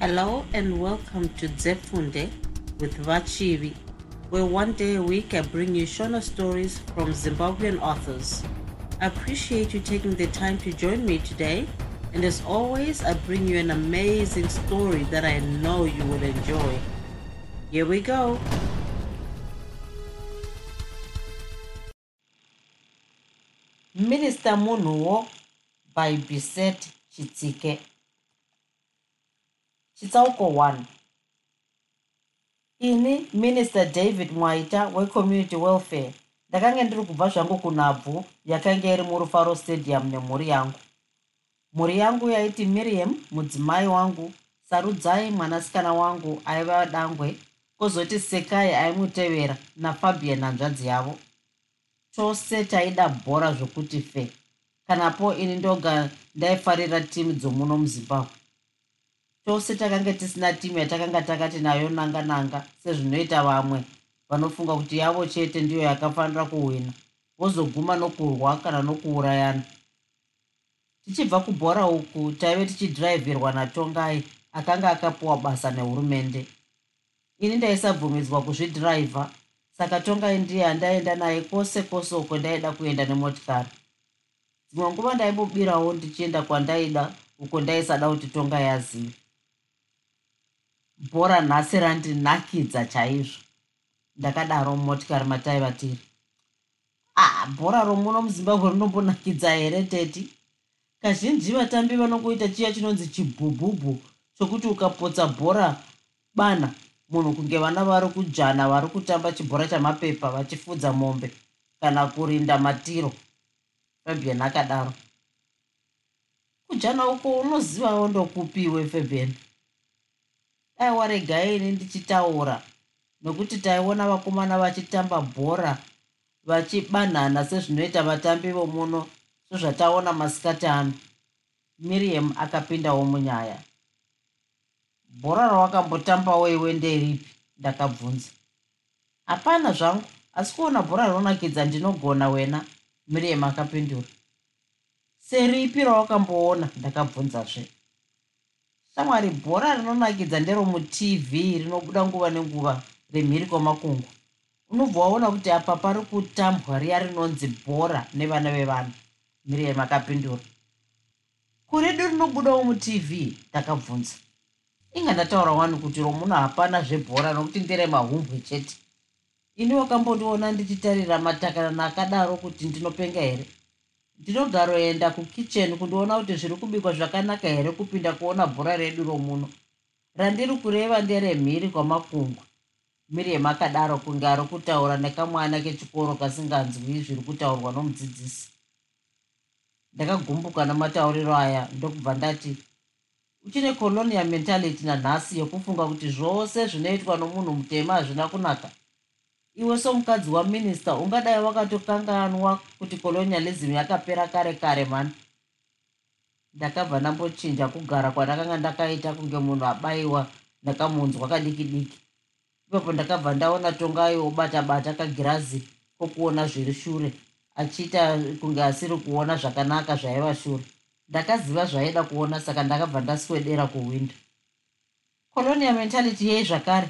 Hello and welcome to Zefunde with Vachivi, where one day a week I bring you Shona stories from Zimbabwean authors. I appreciate you taking the time to join me today, and as always, I bring you an amazing story that I know you will enjoy. Here we go. Minister Munhuwo by Bisette Chitsike. Chitsauko 1 ini minister david mwaita wecommunity welfare. Ndakanga ndiri kubva zvangu kunhabvu yakanga iri murufaro stadium nemhuri yangu. Mhuri yangu yaiti miriam mudzimai wangu sarudzai mwanasikana wangu aiva dangwe kwozoti sekai aimutevera nafabian hanzvadzi yavo. Chose taida bhora zvokuti fe. Kanapo ini ndoga ndaifarira timu dzomuno muzimbabwe tose takanga tisina timu yatakanga takati nayo nanga nanga sezvinoita vamwe. Vanofunga kuti yavo chete ndiyo yakafanira kuhwina vozoguma nokurwa kana nokuurayana. Tichibva kubhora uku taive tichidhiraivhirwa natongai akanga akapiwa basa nehurumende. Ini ndaisabvumidzwa kuzvidhiraivha saka tongai ndiye andaenda naye kwose kwose uko ndaida kuenda nemotikari. Dzimwe nguva ndaimbobirawo ndichienda kwandaida uko ndaisada kuti tongai azive bhora nhasi randinakidza chaizvo. Ndakadaro mumotikari mataiva tiri ah bhora romuno muzimbabwe rinombonakidza here teti kazhinji vatambi vanongoita chiya chinonzi chibhubhubhu chokuti ukapotsa bhora bana munhu kunge vana vari kujana vari kutamba chibhora chamapepa vachifudza mombe kana kurinda matiro. Fabian akadaro. Kujana uko unozivawo ndokupiwe fabian aiwa regaini ndichitaura. Nokuti taiona vakomana vachitamba bhora vachibanhana sezvinoita vatambi vomuno sezvataona masikati ano. Miriam akapindawo munyaya. Bhora rawakambotambawo iwe nderipi? Ndakabvunza. Hapana zvangu asi kuona bhora rinonakidza ndinogona wena miriam akapindura. Seripi rawakamboona? Ndakabvunzazve shamwari bhora rinonakidza nderomutv rinobuda nguva nenguva remhiri kwamakungu unobva waona kuti apa pari kutambwa riya rinonzi bhora nevana vevanhu miriam akapindura kuredu rinobudawo mutv ndakabvunza inga ndataura wani kuti romuno hapana zvebhora nokuti nderemahumbwe chete. Ini wakambondiona ndichitarira matakanana akadaro kuti ndinopenga here ndinogaroenda kukicheni kundiona kuti zviri kubikwa zvakanaka here kupinda kuona bhora redu romuno. Randiri kureva nderemhiri kwamakungwa. Miriam akadaro kunge ari kutaura nekamwana kechikoro kasinganzwi zviri kutaurwa nomudzidzisi. Ndakagumbuka namatauriro aya ndokubva ndati uchine colonial mentality nanhasi yekufunga kuti zvose zvinoitwa nomunhu mutema hazvina kunaka iwe somukadzi waminista ungadai wakatokanganwa kuti colonialism yakapera kare kare mani ndakabva ndambochinja kugara kwandakanga ndakaita kunge munhu abayiwa ndakamunzwa kadiki diki ipapo ndakabva ndaona tongai obata bata kagirazi kokuona zviri shure achiita kunge asiri kuona zvakanaka zvaiva shure. Ndakaziva zvaida kuona saka ndakabva ndaswedera kuwindo colonial mentality yei zvakare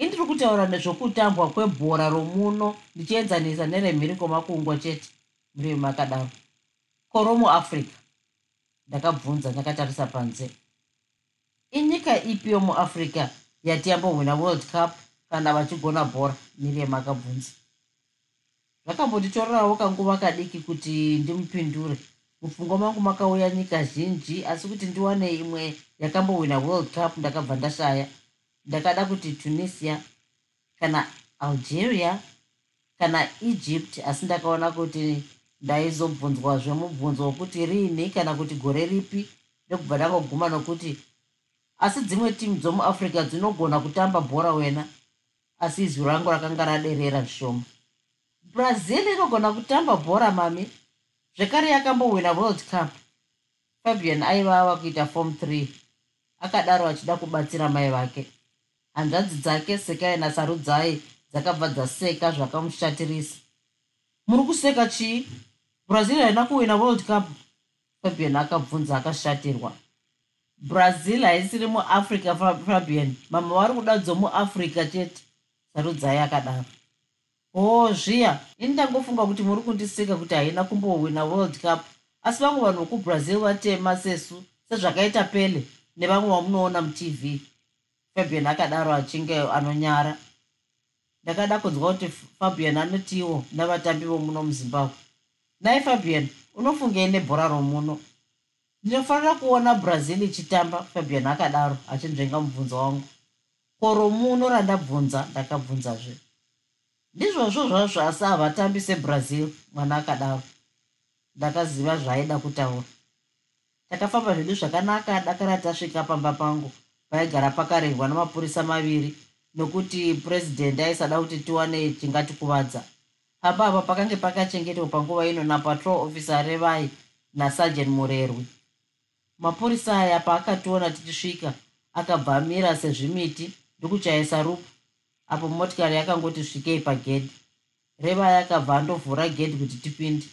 indiri kutaura nezvokutambwa kwebhora romuno ndichienzanisa neremhiri kwomakungwa chete mirimu akadaro koro muafrica ndakabvunza ndakatarisa panze. Inyika ipi yomuafrica yati yambohwina world cup kana vachigona bhora? Miriam akabvunza. Zvakambonditorerawo kanguva kadiki kuti ndimupindure. Mupfungwa mangu makauya nyika zhinji asi kuti ndiwane imwe yakambohwina world cup ndakabva ndashaya ndakada kuti tunisia kana algeria kana egypt asi ndakaona kuti ndaizobvunzwazve mubvunzo wekuti riini kana kuti gore ripi ndokubva ndangoguma nokuti asi dzimwe timu dzomuafrica dzinogona kutamba bhora wena asi izwi rangu rakanga raderera zvishoma. Brazil inogona kutamba bhora mami. Zvekare yakambohwina world cup. Fabian aivava kuita form 3 akadaro achida kubatsira mai vake hanzvadzi dzake sekai nasarudzai dzakabva dzaseka zvakamushatirisa. Muri kuseka chii? Brazil haina kuwina world cup. Fabian akabvunza akashatirwa. Brazil haisiri muafrica fabian mama vari kuda dzomuafrica chete. Sarudzai akadaro. Oh zviya ini ndangofunga kuti muri kundisika kuti haina kumbowina world cup. Asi vamwe vanhu vokubrazil vatema sesu sezvakaita pele nevamwe vamunoona mutv fabian akadaro achinge anonyara. Ndakada kunzwa kuti fabian anotiwo navatambi vomuno muzimbabwe. Nai fabian unofungei nebhora romuno. Ndinofanira kuona brazil ichitamba fabian akadaro achinzvenga mubvunzo wangu. Ko romuno randabvunza ndakabvunzazve. Ndizvozvo zvazvo asi havatambi sebrazil mwana akadaro. Ndakaziva zvaaida kutaura. Takafamba zvedu zvakanaka dakara tasvika pamba pangu paigara pakarehwa namapurisa maviri nokuti purezidendi aisada kuti tiwane chingatikuvadza apa apa pakange pakachengetwa panguva ino napatrol officer revai nasajen murerwi mapurisa aya paakationa tichisvika akabva amira sezvimiti ndokuchayisa rupu apo motikari yakangoti svikei pagedhi revai akabva andovhura gedhi kuti tipinde.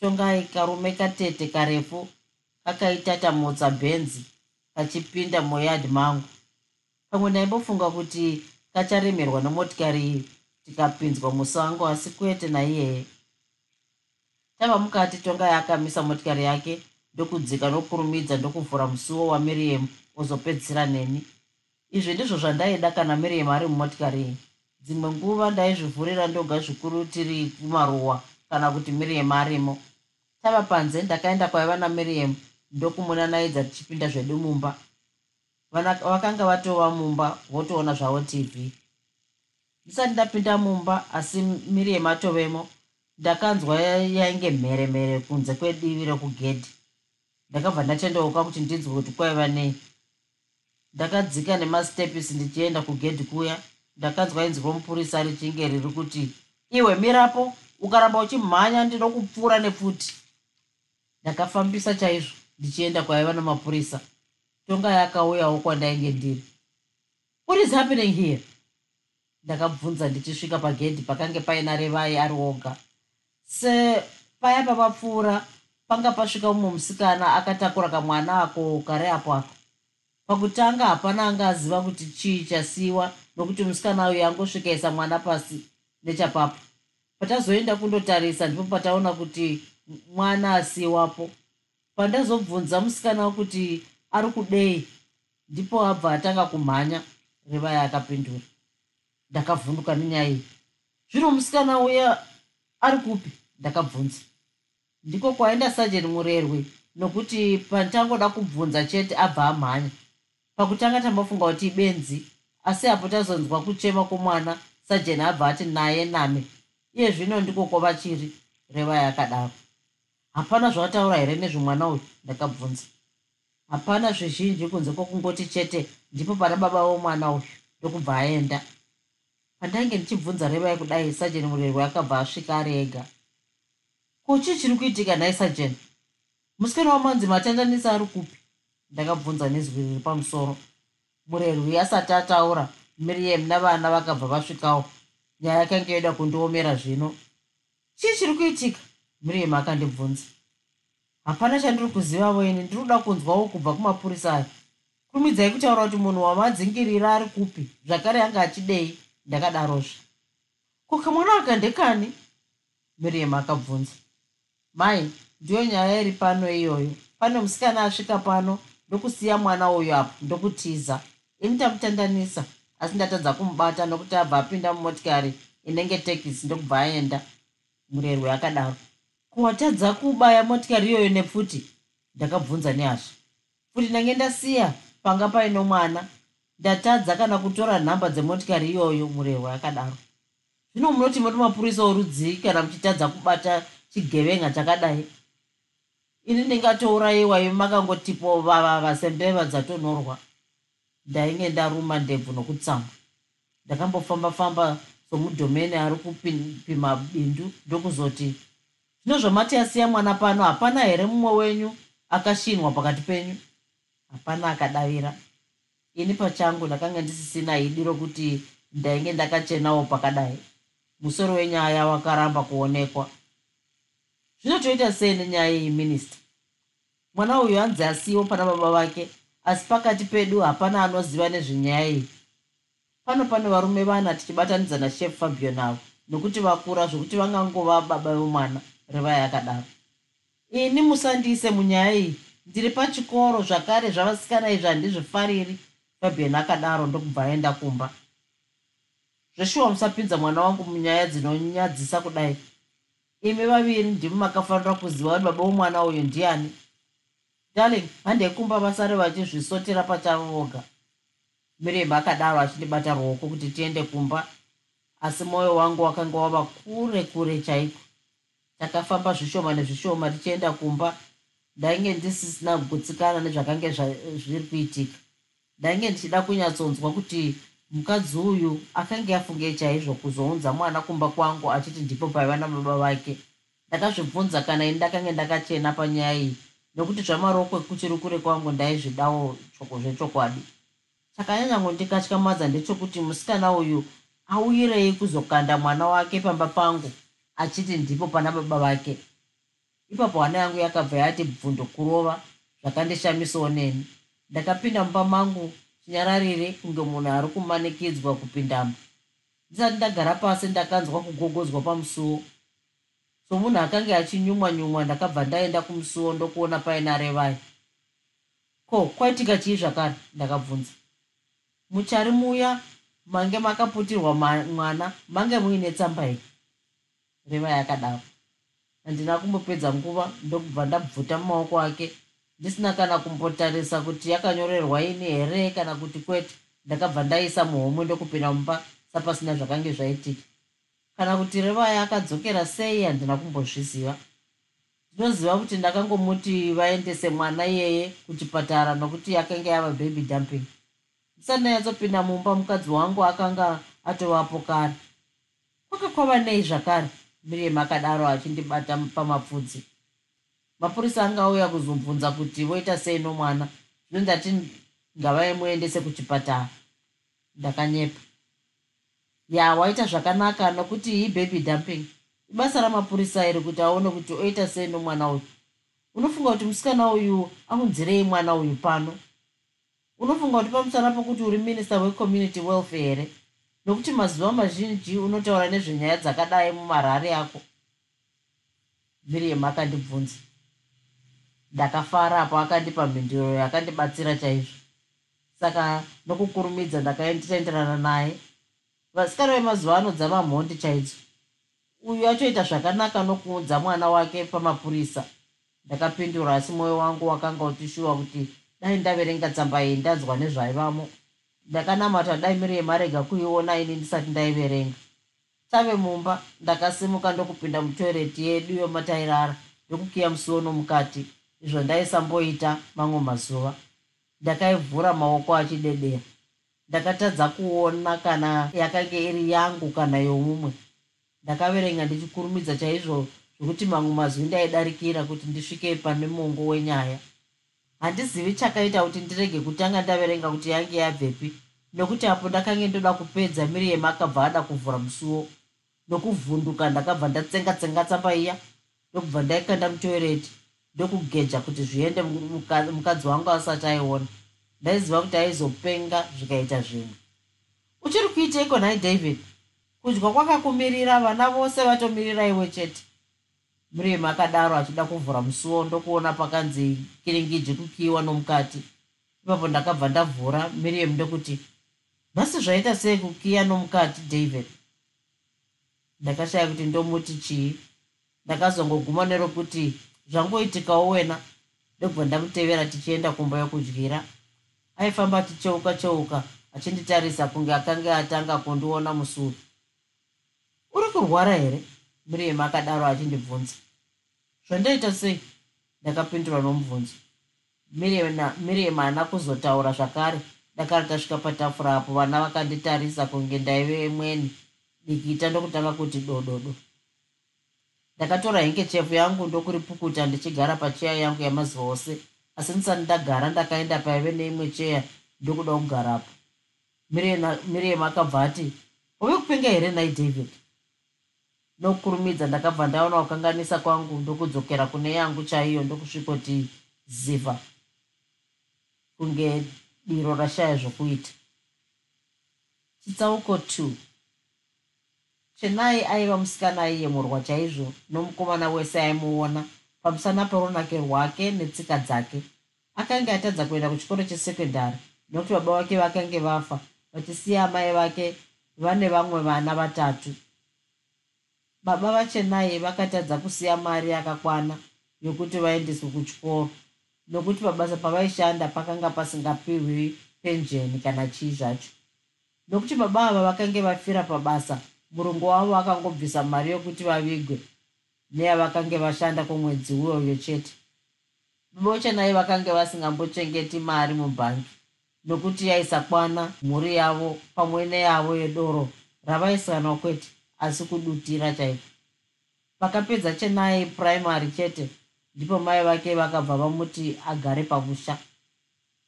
Tongai karume katete karefu kakaitatamutsa bhenzi kachipinda muyadhi mangu. Pamwe ndaimbofunga kuti kacharemerwa nemotikari iyi. Tikapinzwa musango asi kwete naiyeye tava mukati tongai akamisa motikari yake ndokudzika nokurumidza ndokuvhura musuwo wamiriam ozopedzisira neni. Izvi ndizvo zvandaida kana miriam ari mumotikari iyi. Dzimwe nguva ndaizvivhurira ndoga zvikuru tiri kumaruwa kana kuti miriam arimo. Tava panze ndakaenda kwaiva namiriam ndokumunanaidza tichipinda zvedu mumba. Vakanga vatova mumba votoona zvavo tv ndisati ndapinda mumba asi miriam atovemo ndakanzwa yainge mheremhere kunze kwedivi rekugedhi ndakabva ndatendeuka kuti ndinzwe kuti kwaiva nei. Ndakadzika nemastepisi ndichienda kugedhi kuya. Ndakanzwa inzwi romupurisa richinge riri kuti iwe mirapo ukaramba uchimhanya ndinokupfuura nepfuti. Ndakafambisa chaizvo ndichienda kwaiva namapurisa. Tonga yakauyawo kwandainge ndiri what is happening here? Ndakabvunza ndichisvika pagedhi pakange paina revai ari oga. Se paya pavapfuura panga pasvika mumwe musikana akatakura kamwana ako kare apo ako. Pakutanga hapana anga aziva kuti chii chasiyiwa nokuti musikana uyu angosvikaisa mwana pasi nechapapo. Patazoenda kundotarisa ndipo pataona kuti mwana asiyiwapo pandazobvunza musikana kuti ari kudei ndipo abva atanga kumhanya revaya akapindura. Ndakavhunduka nenyaya iyi. Zvino musikana uya ari kupi? Ndakabvunza. Ndiko kwaenda sajeni murerwe nokuti pandangoda kubvunza chete abva amhanya. Pakutanga tambofunga kuti ibenzi asi apo tazonzwa kuchema kwomwana sajeni abva ati naye name. Iye zvino ndiko kwava chiri revaya akadaro hapana zvataura here nezvemwana uyu? Ndakabvunza. Hapana zvizhinji kunze kwokungoti chete ndipo pana baba vomwana uyu ndokubva aenda. Pandainge ndichibvunza revai kudai sajeni murerwe akabva asvika ari ega. Ko chii chiri kuitika nhai sajeni musikana wamanzi matandanisa ari kupi? Ndakabvunza nezwi riri pamusoro. Murerwi asati ataura miriam navana vakabva vasvikawo. Nyaya yakanga yoda kundiomera zvino. Chii chiri kuitika? Miriam akandibvunza hapana chandiri kuzivawo ini ndiri kuda kunzwawo kubva kumapurisa aya. Kurumidzai kutaura kuti munhu wamadzingirira ari kupi? Zvakare anga achidei? Ndakadarozve. Kukamwana aka ndekani? Miriam akabvunza. Mai ndiyo nyaya iri pano iyoyo. Pane musikana asvika pano ndokusiya mwana uyu apo ndokutiza. Ini tamutandanisa asi ndatadza kumubata nokuti abva apinda mumotikari inenge tekisi ndokubva aenda. Murerwe akadaro kuwatadza kubaya motikari iyoyo nepfuti ndakabvunza nehasha futi ndange ndasiya panga paino mwana ndatadza kana kutora nhamba dzemotikari iyoyo murerwe akadaro zvino munoti moti mapurisa orudzii kana muchitadza kubata chigevenga chakadai? Ini ndingatourayiwa imi makangotipo vavava sembeva dzatonhorwa. Ndainge ndaruma ndebvu nokutsamwa ndakambofamba-famba somudhomeni ari kupima bindu ndokuzoti zvino zvamati asiya mwana pano hapana here mumwe wenyu akashinwa pakati penyu? Hapana akadavira. Ini pachangu ndakanga ndisisina idi rokuti ndainge ndakachenawo pakadai. Musoro wenyaya wakaramba kuonekwa. Zvinotoita sei nenyaya iyi minista mwana uyu hanzi asiwo pana baba vake asi pakati pedu hapana anoziva nezvenyaya iyi. Pano pane varume vana tichibatanidza nashef fabio navo nokuti vakura zvokuti vangangova baba vemwana revai akadaro ini musandiise munyaya iyi. Ndiri pachikoro zvakare zvavasikana izvi handizvifariri. Fabian akadaro ndokubva aenda kumba. Zveshuwa musapinza mwana wangu munyaya dzinonyadzisa kudai. Imi vaviri ndimi makafanira kuziva kuti baba womwana uyu ndiani. Darling handei kumba vasare vachizvisotera pachavo voga. Mirembe akadaro achindibata ruoko kuti tiende kumba. Asi mwoyo wangu wakanga wava kure kure chaiko takafamba zvishoma nezvishoma tichienda kumba. Ndainge ndisisina kugutsikana nezvakange zviri kuitika. Ndainge ndichida kunyatsonzwa kuti mukadzi uyu akange afunge chaizvo kuzounza mwana kumba kwangu achiti ndipo paiva nababa vake. Ndakazvibvunza kana ini ndakange ndakachena panyaya iyi nokuti zvamarokwe kuchiri kure kwangu ndaizvidawo choko zvechokwadi. Chakanyanyangondikatyamadza ndechokuti musikana uyu auyirei kuzokanda mwana wake pamba pangu achiti ndipo pana baba vake. Ipapo hana yangu yakabva yati bvundo kurova zvakandishamisawo neni. Ndakapinda mumba mangu chinyararire kunge munhu ari kumanikidzwa kupindamo ndisati ndagara pasi ndakanzwa kugogodzwa pamusuwo somunhu akanga achinyumwa nyumwa ndakabva ndaenda kumusuwo ndokuona paina revai ko kwaitika chii zvakare? Ndakabvunza. Muchari muya mange makaputirwa mwana mange muine tsamba here revai akadaro handina kumbopedza nguva ndokubva ndabvuta mumaoko ake ndisina kana kumbotarisa kuti yakanyorerwa ini here kana kuti kwete. Ndakabva ndaisa muhomwe ndokupinda mumba sapasina zvakange zvaitika. Kana kuti revaya akadzokera sei handina kumbozviziva. Ndinoziva kuti ndakangomuti vaendese mwana iyeye kuchipatara nokuti akanga yava baby dumping. Ndisati ndanyatsopinda mumba mukadzi wangu akanga atovapo kare. Kwaka kwava nei zvakare miriam akadaro achindibata pamapfudzi. Mapurisa angauya kuzobvunza kuti voita sei nomwana. Zvino ndati ngavaimuendese kuchipatara. Ndakanyepa. Ya waita zvakanaka nokuti ibaby dumping ibasa ramapurisa iri kuti aone kuti oita sei nomwana uyu. Unofunga kuti musikana uyu aunzirei mwana uyu pano? Unofunga kuti pamusana pokuti uri minista wecommunity welfare here nokuti mazuva mazhinji unotaura nezvenyaya dzakadai mumarari ako. Miriam akandibvunza ndakafara apo akandipa mhinduro yakandibatsira chaizvo. Saka nokukurumidza ndakaenditenderana naye. Vasikana vemazuva ano dzava mhondi chaidzo. Uyu achoita zvakanaka nokuudza mwana wake pamapurisa. Ndakapindura asi mwoyo wangu wakanga uchishuva kuti dai ndaverenga tsamba iyi ndanzwa nezvaivamo ndakanamata dai mirema arega kuiona ini ndisati ndaiverenga. Tave mumba ndakasimuka ndokupinda mutoireti yedu yomatairara ndokukiya musuwo nomukati izvo ndaisamboita mamwe mazuva. Ndakaivhura maoko achidedera ndakatadza kuona kana yakanga iri yangu kana yomumwe. Ndakaverenga ndichikurumidza chaizvo zvokuti mamwe mazwi ndaidarikira kuti ndisvike pane mongo wenyaya handizivi chakaita kuti ndirege kutanga ndaverenga kuti yange yabvepi nokuti apo ndakange ndoda kupedza miriam akabva ada kuvhura musuwo nokuvhunduka ndakabva ndatsenga tsenga tsamba iya ndokubva ndaikanda mutoireti ndokugeja kuti zviende mukadzi wangu asati aiona. Ndaiziva kuti aizopenga zvikaita zvimwe. Uchiri kuiteiko nhai david? Kudya kwakakumirira vana vose vatomirira iwe chete miriam akadaro achida kuvhura musuwo ndokuona pakanzi kiringiji kukiyiwa nomukati. Ipapo ndakabva ndavhura miriam ndokuti nhasi zvaita sei kukiya nomukati david? Ndakashaya kuti ndomuti chii? Ndakazongoguma nerokuti zvangoitikawo wena ndobva ndamutevera tichienda kumba yokudyira. Aifamba ticheuka cheuka achinditarisa kunge akanga atanga kundiona musuru uri kurwara here miriam akadaro achindibvunza. Zvandaita sei? Ndakapindura nomubvunzo. Miriam haana kuzotaura zvakare. Ndakati tasvika patafura apo vana vakanditarisa kunge ndaive mweni dikita ndokutanga kuti dododo. Ndakatora hengechefu yangu ndokuripukuta ndichigara pacheya yangu yamazuva ose. Asi ndisati ndagara ndakaenda paive neimwe cheya ndokuda kugarapo miriam akabva ati uve kupenga here nai david nokurumidza ndakabva ndaona kukanganisa kwangu ndokudzokera kune yangu chaiyo ndokusvikoti ziva kunge diro rashaya zvokuita. Chitsauko 2 chenai aiva musikana aiyemurwa chaizvo nomukomana wese aimuona pamusana perunake rwake netsika dzake. Akanga atadza kuenda kuchikoro chesekondari nokuti baba vake vakange vafa vachisiya amai vake vane vamwe vana vatatu baba vachenai vakatadza kusiya mari yakakwana yokuti vaendeswe kuchikoro. Nokuti pabasa pavaishanda pakanga pasingapiwi penjeni kana chii zvacho. Nokuti baba ava vakange vafira pabasa murungu wavo akangobvisa mari yokuti vavigwe neyavakange vashanda kwemwedzi uyoyo chete. Vochenai vakange vasingambochengeti mari mubhangi nokuti yaisakwana mhuri yavo pamwe neyavo yedoro ravaisanwa kwete asi kudutira chaiko? Vakapedza chenai puraimary chete ndipo mai vake vakabva vamuti agare pamusha.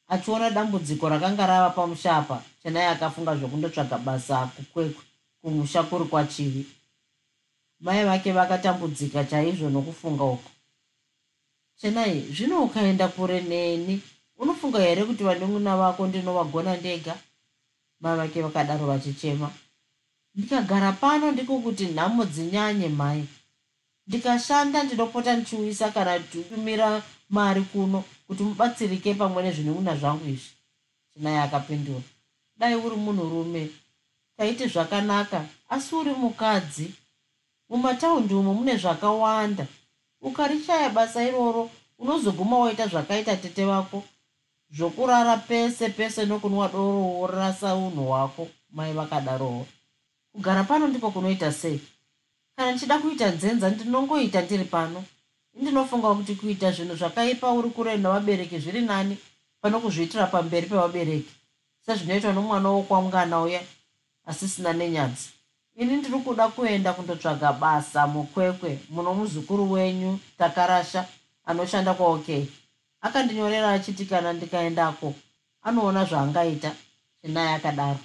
Achiona dambudziko rakanga rava pamusha apa chenai akafunga zvokundotsvaga basa kukwekwe kumusha kuri kwachivi mai vake vakatambudzika chaizvo nokufunga uko chenai zvino ukaenda kure neni unofunga here kuti vanun'una vako ndinovagona ndega? Mai vake vakadaro vachichema ndikagara pano ndiko kuti nhamo dzinyanye mai. Ndikashanda ndinopota ndichiuyisa kana titumira mari kuno kuti mubatsirike pamwe nezvinun'una zvangu izvi. Chenai akapindura. Dai uri munhurume taiti zvakanaka asi uri mukadzi. Mumataundi umo mune zvakawanda. Ukarishaya basa iroro unozoguma waita zvakaita tete vako zvokurara pese pese nokunwa doro worasa unhu hwako mai vakadarowo kugara pano ndipo kunoita sei? Kana ndichida kuita nzenza ndinongoita ndiri pano. Indinofunga kuti kuita zvinhu zvakaipa uri kure navabereki zviri nani pano kuzviitira pamberi pevabereki. Sezvinoitwa nomwana wokwamngana uya asisina nenyadzi ini ndiri kuda kuenda kundotsvaga basa mukwekwe muno muzukuru wenyu takarasha anoshanda kwaok akandinyorera achiti kana ndikaendako anoona zvaangaita chenai akadaro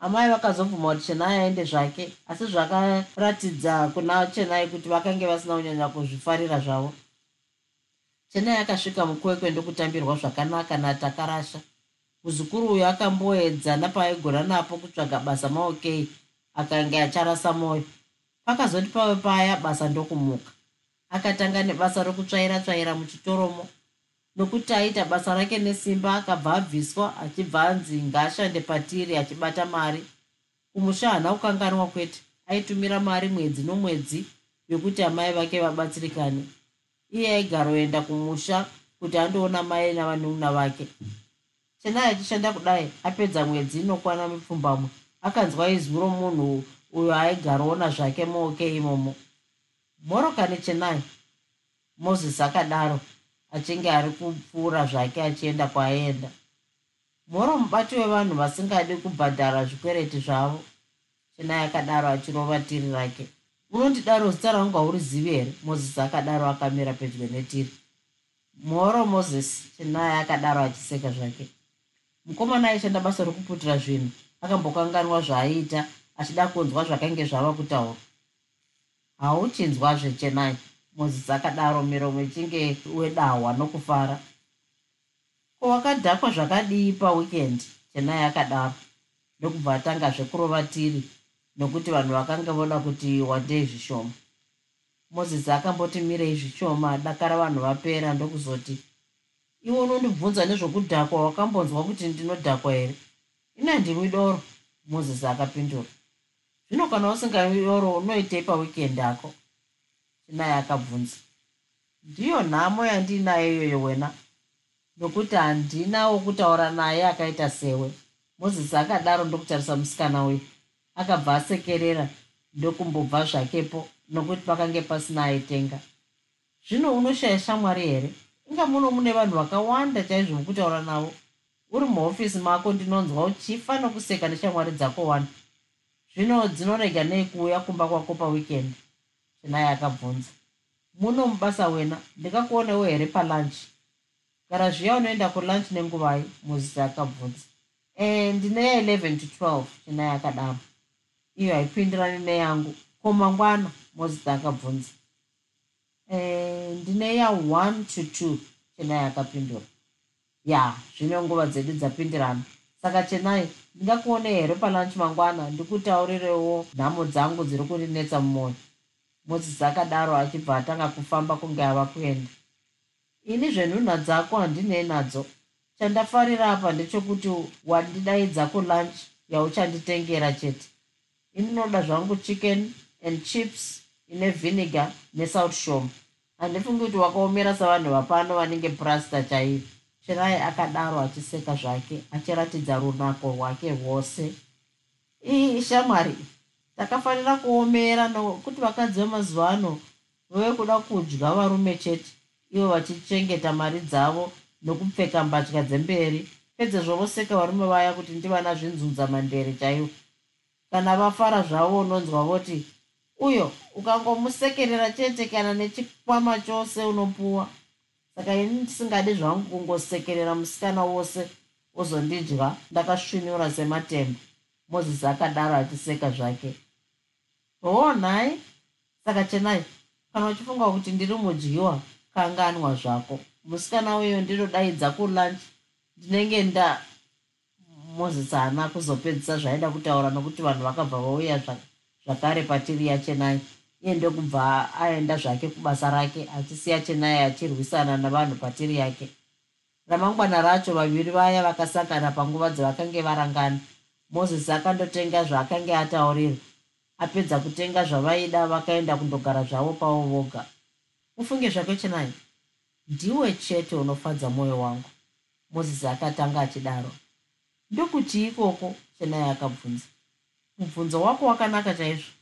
amai vakazobvuma kuti chenai aende zvake asi zvakaratidza kuna chenai kuti vakange vasina kunyanya kuzvifarira zvavo. Chenai akasvika mukwekwe ndokutambirwa zvakanaka natakarasha. Muzukuru uyu akamboedza napaaigona napo kutsvaga basa maok akanga acharasa mwoyo pakazoti pave paya basa ndokumuka. Akatanga nebasa rokutsvaira tsvaira muchitoromo nokuti aita basa rake nesimba akabva abviswa achibva anzi ngaashande patiri achibata mari. Kumusha hana kukanganwa kwete. Aitumira mari mwedzi nomwedzi yokuti amai vake vabatsirikane. Iye aigaroenda kumusha kuti andoona mai navanun'una vake. Chenai achishanda kudai apedza mwedzi inokwana mipfumbamwe. Akanzwa izwi romunhu uyo aigaroona zvake mooke imomo. Morokani chenai moses akadaro achinge ari kupfuura zvake achienda kwaaienda moro mubati wevanhu vasingadi kubhadhara zvikwereti zvavo. Chenai akadaro achirova tiri rake. Unondidaro zita rangu haurizivi here? Mozisi akadaro akamira pedyo netiri. Moro moses chenai akadaro achiseka zvake. Mukomana aishanda basa rokuputira zvinhu. Akambokanganwa zvaaiita achida kunzwa zvakange zvava kutaura. Hauchinzwazve chenai mozisi akadaro miromo ichinge wedahwa nokufara. Ko wakadhakwa zvakadii pawikendi chenai akadaro ndokubva atanga zvekurova tiri nokuti vanhu vakanga voda kuti wandei zvishoma. Mozisi akamboti mirei zvishoma dakara vanhu vapera ndokuzoti iwe unondibvunza nezvokudhakwa wakambonzwa kuti ndinodhakwa here? Ina ndimi doro mozisi akapindura. Zvino kana usingavi doro unoitei pawikendi ako chinai akabvunza. Ndiyo nhamo yandiinayo iyoyo wena nokuti handina wokutaura naye akaita sewe. Mozisi akadaro ndokutarisa musikana uyu akabva asekerera ndokumbobva zvakepo nokuti pakange pasina aitenga. Zvino unoshaya shamwari here? Inga muno mune vanhu vakawanda chaizvo vokutaura navo. Uri muhofisi mako ndinonzwa uchifa nokuseka neshamwari dzako wani. Zvino dzinorega nei kuuya kumba kwako pawikendi chinai akabvunza muno mubasa wena ndikakuonewo here palunchi gara zviya unoenda kulunch nenguvai mozisi akabvunza. E ndine ya11 to 12 chinai akadaro iyo haipindirani neyangu. Ko mangwana mozisi akabvunza. E ndine ya1 to 2 chinai akapindura ya zvine nguva dzedu dzapindirana. Saka chenai ndingakuonei here palunch mangwana? Ndikutaurirewo nhamo dzangu dziri kundinetsa mumwoyo mozisi akadaro achibva atanga kufamba kunge ava kuenda. Ini zvenhunha dzako handinei nadzo. Chandafarira apa ndechekuti wandidaidza kulunch yauchanditengera chete. Ininoda zvangu chicken and chips ine vhiniga nesouth shome handifungi kuti wakaomera savanhu vapano vanenge prasta chaivo chirai akadaro achiseka zvake achiratidza runako rwake rwose. Ii shamwari takafanira kuomera nokuti vakadzi vemazuva ano vove kuda kudya varume chete. Ivo vachichengeta mari dzavo nokupfeka mbatya dzemberi. Pedzezvo voseka varume vaya kuti ndivana zvinzunza mandere chaivo kana vafara zvavo unonzwa voti uyo ukangomusekerera chete kana nechikwama chose unopuwa. Saka ini ndisingadi zvangu kungosekerera musikana wose wozondidya ndakasvinura sematemba. Mozisi akadaro achiseka zvake hoo nhai saka chenai kana uchifunga kuti ndiri mudyiwa kanganwa zvako. Musikana weyo ndinodaidza kulunch ndinenge nda mozisi haana kuzopedzisa zvaaida kutaura nokuti vanhu vakabva vauya zvakare patiri yachenai iye ndokubva aenda zvake kubasa rake achisiya chenai achirwisana navanhu patiri yake. Ramangwana racho vaviri vaya vakasangana panguva dzavakange varangana. Mozisi akandotenga zvaakange ataurirwa apedza kutenga zvavaida vakaenda kundogara zvavo pavo voga. Ufunge zvake chenai ndiwe chete unofadza mwoyo wangu. Mozisi akatanga achidaro. Ndokuti ikoko chenai akabvunza. Mubvunzo wako wakanaka chaizvo.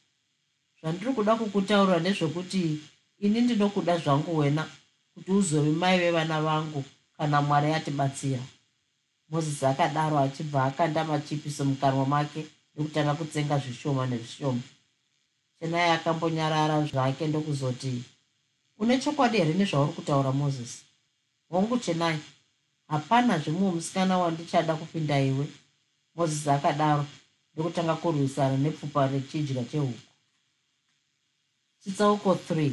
Zvandiri kuda kukutaura ndezvekuti ini ndinokuda zvangu wena kuti uzove mai vevana vangu kana mwari atibatsira. Mozisi akadaro achibva akanda machipiso mukanwa make ndokutanga kutsenga zvishoma nezvishoma. Chenai akambonyarara zvake ndokuzoti une chokwadi here? nezvauri kutaura mozisi hongu chenai hapana zvemumwe musikana wandichada kupinda iwe mozisi akadaro ndokutanga kurwisana nepfupa rechidya chehuku. Chitsauko 3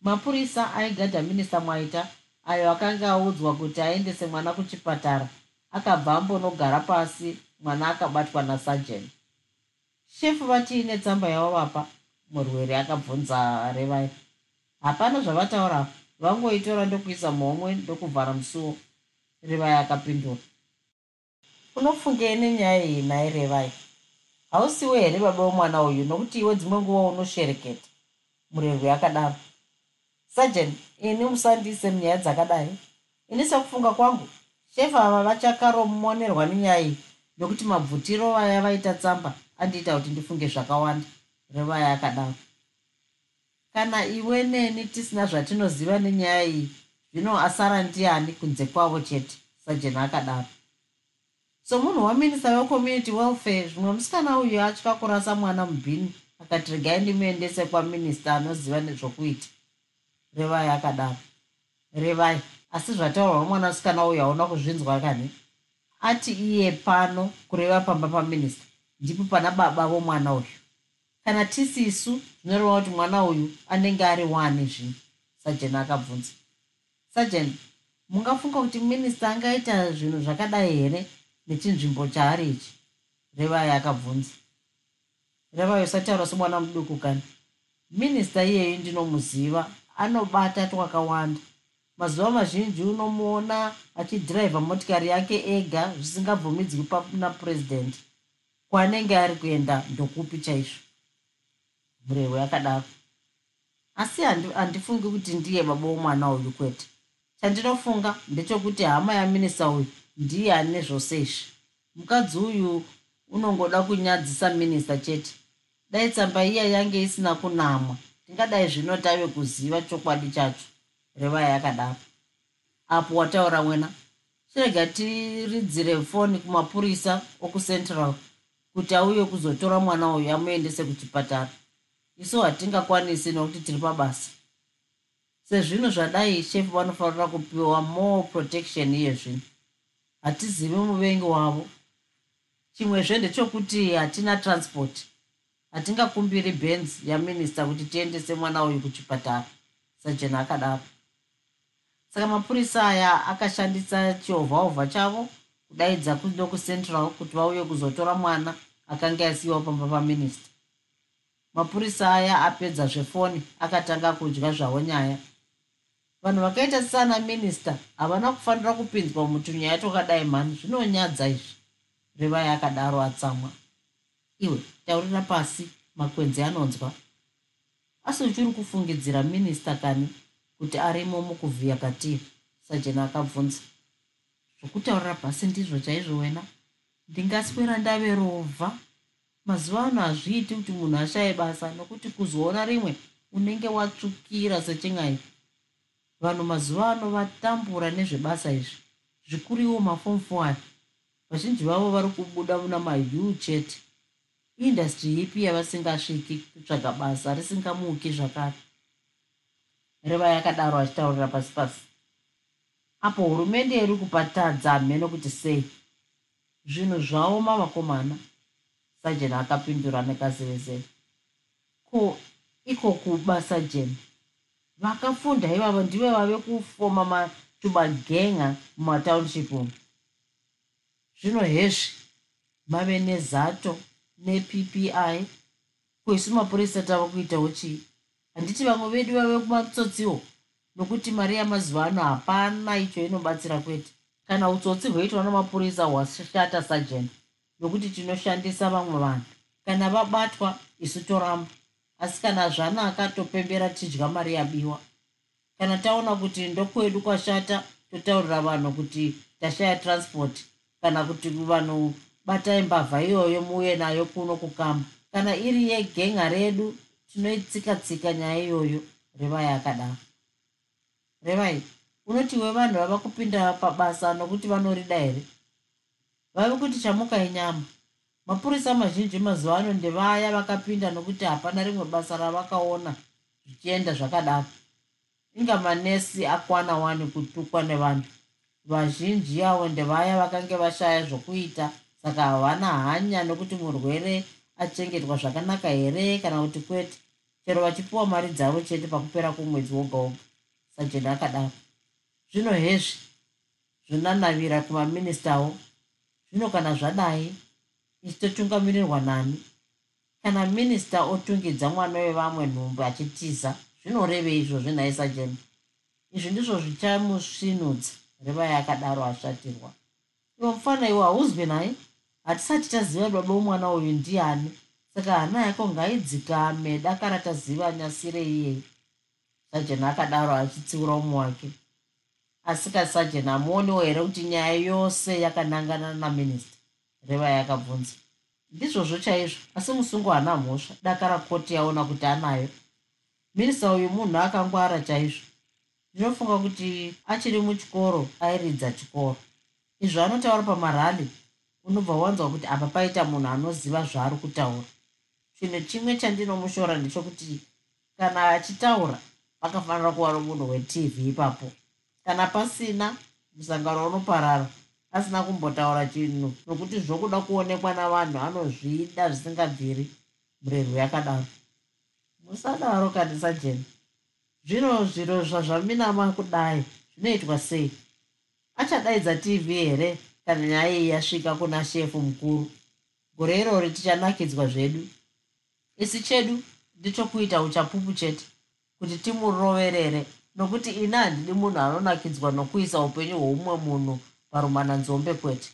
mapurisa aigadha minista mwaita ayo akanga audzwa kuti aendese mwana kuchipatara akabva ambonogara pasi mwana akabatwa nasajen shefu vatiine tsamba yavavapa murwere akabvunza revai. Hapana zvavataura vangoitora ndokuisa muhomwe ndokuvhara musuwo revai akapindura. Unofungei nenyaya iyi nhai revai? Hausiwo here baba womwana uyu nokuti iwe dzimwe nguva unoshereketa? Murerwi akadaro. Sajen ini musandiise munyaya dzakadai. Ini sekufunga kwangu. Shefu ava vachakaromonerwa nenyaya iyi nokuti mabvutiro vaya vaita tsamba andiita kuti ndifunge zvakawanda revaya akadaro. Kana iwe neni tisina zvatinoziva nenyaya iyi zvino asara ndiani kunze kwavo chete sajen akadaro? Somunhu waminista wecommunity welfare zvimwe musikana uyu atya kurasa mwana mubhini akati regai ndimuendese kwaminista anoziva nezvokuita. Revai akadaro. Revai asi zvataurwa nomwana musikana uyu hauna kuzvinzwa kani ati iye pano kureva pamba paminista ndipo pana baba vomwana uyu. Kana tisisu zvinoreva kuti mwana uyu anenge ari wani zvino? Sajen akabvunza. Sajen mungafunga kuti minista angaita zvinhu zvakadai here nechinzvimbo chaari ichi? Revai akabvunza. Revai usataura semwana muduku kani? Minista iyeyu ndinomuziva anobata twakawanda mazuva mazhinji unomuona achidhiraivha motikari yake ega zvisingabvumidzwi napurezidendi kwaanenge ari kuenda ndokupi chaizvo? Murehwe akadaro. Asi handifungi kuti ndiye baba womwana uyu kwete. Chandinofunga ndechekuti hama yaminista uyu ndiye ane zvose izvi. Mukadzi uyu unongoda kunyadzisa minista chete. Dai tsamba iya yange isina kunamwa. Tingadai zvino tave kuziva chokwadi chacho reva yakadaro apo wataura mwena. Chirega tiridzire foni kumapurisa okucentral kuti auye kuzotora mwana uyu amuendese kuchipatara. Isu hatingakwanisi nokuti tiri pabasa. Sezvino zvadai shefu vanofanira kupiwa more protection iye zvino hatizivi muvengi wavo. Chimwezve ndechokuti hatina transport. Hatingakumbiri benz yaminista kuti tiendese mwana uyu kuchipatara. Sajeni akadaro saka mapurisa aya akashandisa chiovhaovha chavo kudaidza kuno kucentral kuti vauye kuzotora mwana akanga asiyiwa pamba paminista mapurisa aya apedza zvefoni akatanga kudya zvavo nyaya. Vanhu vakaita sana minista havana kufanira kupinzwa mutunyaya tokadai mhani zvinonyadza izvi. Revai akadaro atsamwa. Iwe taurira pasi makwenzi anonzwa. Asi uchiri kufungidzira minista kani kuti arimo mukuvhiya katiri. Sajena akabvunza zvokutaurira pasi ndizvo chaizvo wena? Ndingaswera ndave rovha. Mazuva ano hazviiti kuti munhu ashaye basa nokuti kuzoona rimwe unenge watsvukira sechin'ai. Vanhu mazuva ano vatambura nezvebasa izvi. Zvikuru iwo mafom foaya vazhinji vavo vari kubuda muna mahu chete indastry ipi yavasingasviki kutsvaga basa risingamuki zvakare reva yakadaro achitaurira pasi pasi. Apo hurumende iri kupatadza mheno kuti sei? Zvinhu zvaoma vakomana sajeni akapindura nekazevezeve ko iko kubasa jeni? Vakafunda ivavo ndive vave kufoma matubagenga mumataundship umu. Zvino hezvi mave nezato neppi kuisu mapurisa tava kuitawo chii handiti vamwe vedu vave kumatsotsiwo nokuti mari yamazuva ano hapana icho inobatsira kwete. Kana utsotsi hwoitwa namapurisa hwashata sajent nokuti tinoshandisa vamwe vanhu. Kana vabatwa isu toramba. Asi kana zvanaka topembera tidya mari yabiwa. Kana taona kuti ndokwedu kwashata totaurira vanhu kuti tashaya transport kana kuti vanhu batai mbavha iyoyo muuye nayo kuno kukamba. Kana iri yegenga redu tinoitsika-tsika nyaya iyoyo revai akadaro revai unotiwe vanhu vava kupinda pabasa nokuti vanorida here? Vave kuti chamukai nyama mapurisa mazhinji mazuva ano ndevaya vakapinda nokuti hapana rimwe basa ravakaona zvichienda zvakadaro. Inga manesi akwana wani kutukwa nevanhu. Vazhinji avo ndevaya vakange vashaya zvokuita saka havana hanya nokuti murwere achengetwa zvakanaka here kana kuti kwete chero vachipiwa mari dzavo chete pakupera kwomwedzi woga woga sajeni akadaro zvino hezvi zvonanavira kumaministawo zvino kana zvadai ichi totungamirirwa nani? Kana minista otungidza mwana wevamwe nhumbi achitiza zvinorevei izvozvi nhai sajeni izvi ndizvo zvichamusvinudza revai akadaro ashatirwa. Iwo mufana iwo hauzwi nai hatisati taziva baba womwana uyu ndiani saka hana yako ngaidzikame dakara taziva nyasire iyei sajeni akadaro achitsiura umo wake. Asika sajeni hamuoniwo here kuti nyaya yose yakanangana naminista reva yakabvunza. Ndizvozvo chaizvo asi musungu hana mhosva. Dakara koti yaona kuti anayo. Minista uyu munhu akangwara chaizvo. Ndinofunga kuti achiri muchikoro airidza chikoro. Izvo anotaura pamarali unobva wanzwa kuti apa paita munhu anoziva zvaari kutaura chinhu chimwe chandinomushora ndechokuti kana achitaura pakafanira kuva nomunhu wetv ipapo. Kana pasina musangano unoparara. Asina kumbotaura chinhu nokuti zvokuda kuonekwa navanhu anozvida zvisingabviri murerwo yakadaro. Musadaro kani sajeni zvino zviro zvazvaminama kudai zvinoitwa sei? Achadaidza tv here kana nyaya iyi yasvika kuna shefu mukuru? Gore irori tichanakidzwa zvedu isi chedu ndichokuita uchapupu chete kuti timuroverere. Nokuti ina handidi munhu anonakidzwa nokuisa upenyu hwoumwe munhu parumananzombe kwete.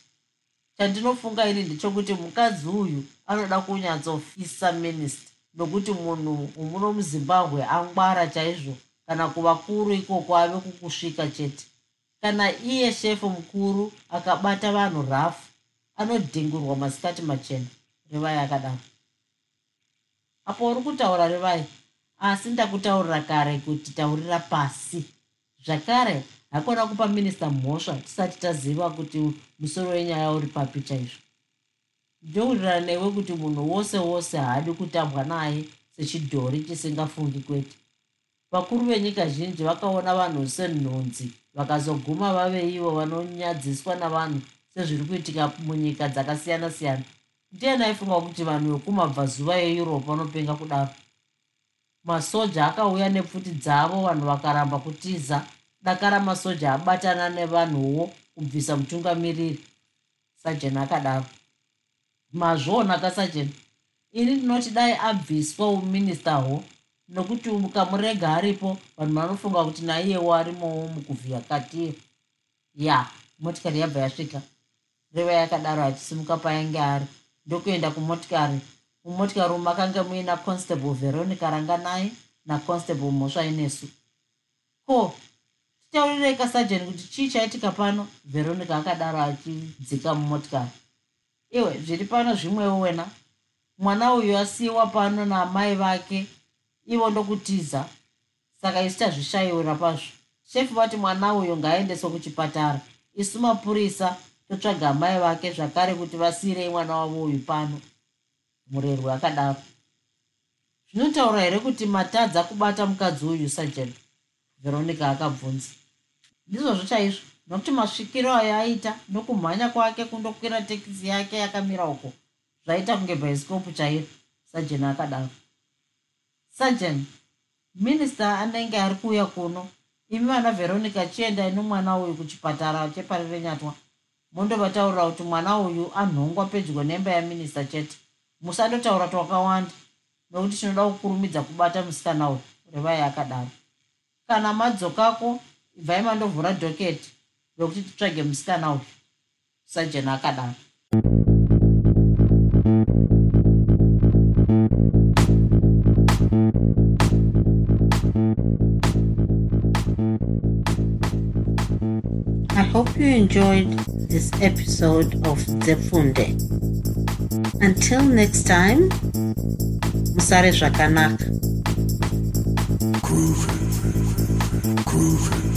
Chandinofunga ini ndechokuti mukadzi uyu anoda kunyatsofisa minista nokuti munhu umuno muzimbabwe angwara chaizvo kana kuvakuru ikoko ave kukusvika chete. Kana iye shefu mukuru akabata vanhu rafu anodhingurwa masikati machena revai akadaro apo uri kutaura revai asi ndakutaurira kare kuti taurira pasi. Zvakare hakona kupa minista mhosva tisati taziva kuti musoro wenyaya uri papi chaizvo. Ndinowirirana newe kuti munhu wose wose haadi kutambwa naye sechidhori chisingafungi kwete. Vakuru venyika zhinji vakaona vanhu senhunzi vakazoguma vave ivo vanonyadziswa navanhu sezviri kuitika munyika dzakasiyana siyana ndiani aifunga kuti vanhu vekumabvazuva eeurope vanopenga kudaro. Masoja akauya nepfuti dzavo vanhu vakaramba kutiza. Dakara masoja abatana nevanhuwo kubvisa mutungamiriri sajeni akadaro. Mazvona kasajeni ini ndinoti dai abviswa uministaho nokuti ukamurega aripo vanhu vanofunga kuti naiyewo arimowo mukuvhiya katiyo ya motikari yabva yasvika. Reva yakadaro achisimuka painge ari ndokuenda kumotikari. Mumotikari umu makanga muina constable veronica ranganai naconstable mhosva inesu. Ko titaurirei kasajeni kuti chii chaitika pano? Veronica akadaro achidzika mumotikari. Iwe zviri pano zvimwewo wena? Mwana uyu asiyiwa pano naamai vake? Ivo ndokutiza. Saka isu tazvishayiwira pazvo. Shefu vati mwana uyu ngaaendeswe kuchipatara. Isu mapurisa totsvaga amai vake zvakare kuti vasiyirei mwana wavo uyu pano murerwi akadaro zvinotaura here kuti matadza kubata mukadzi uyu sajeni veronica akabvunza. Ndizvozvo chaizvo nokuti masvikiro ayo aita nokumhanya kwake kundokwira tekisi yake yakamira uko zvaita kunge bhaisikopu chairo sajeni akadaro. Sajeni minista anenge ari kuuya kuno imi vana veronica chiendai nomwana uyu kuchipatara cheparirenyatwa mondovataurira kuti mwana uyu anhongwa pedyo nemba yaminista chete. Musandotaura twakawanda nokuti tinoda kukurumidza kubata musikana uyu revai akadaro. Kana madzokako ibvai mandovhura dhoketi rokuti titsvage musikana uyu sajeni akadaro. I hope you enjoyed this episode of Zefunde. Until next time, Musare Zvakanaka. Groovy. Groovy.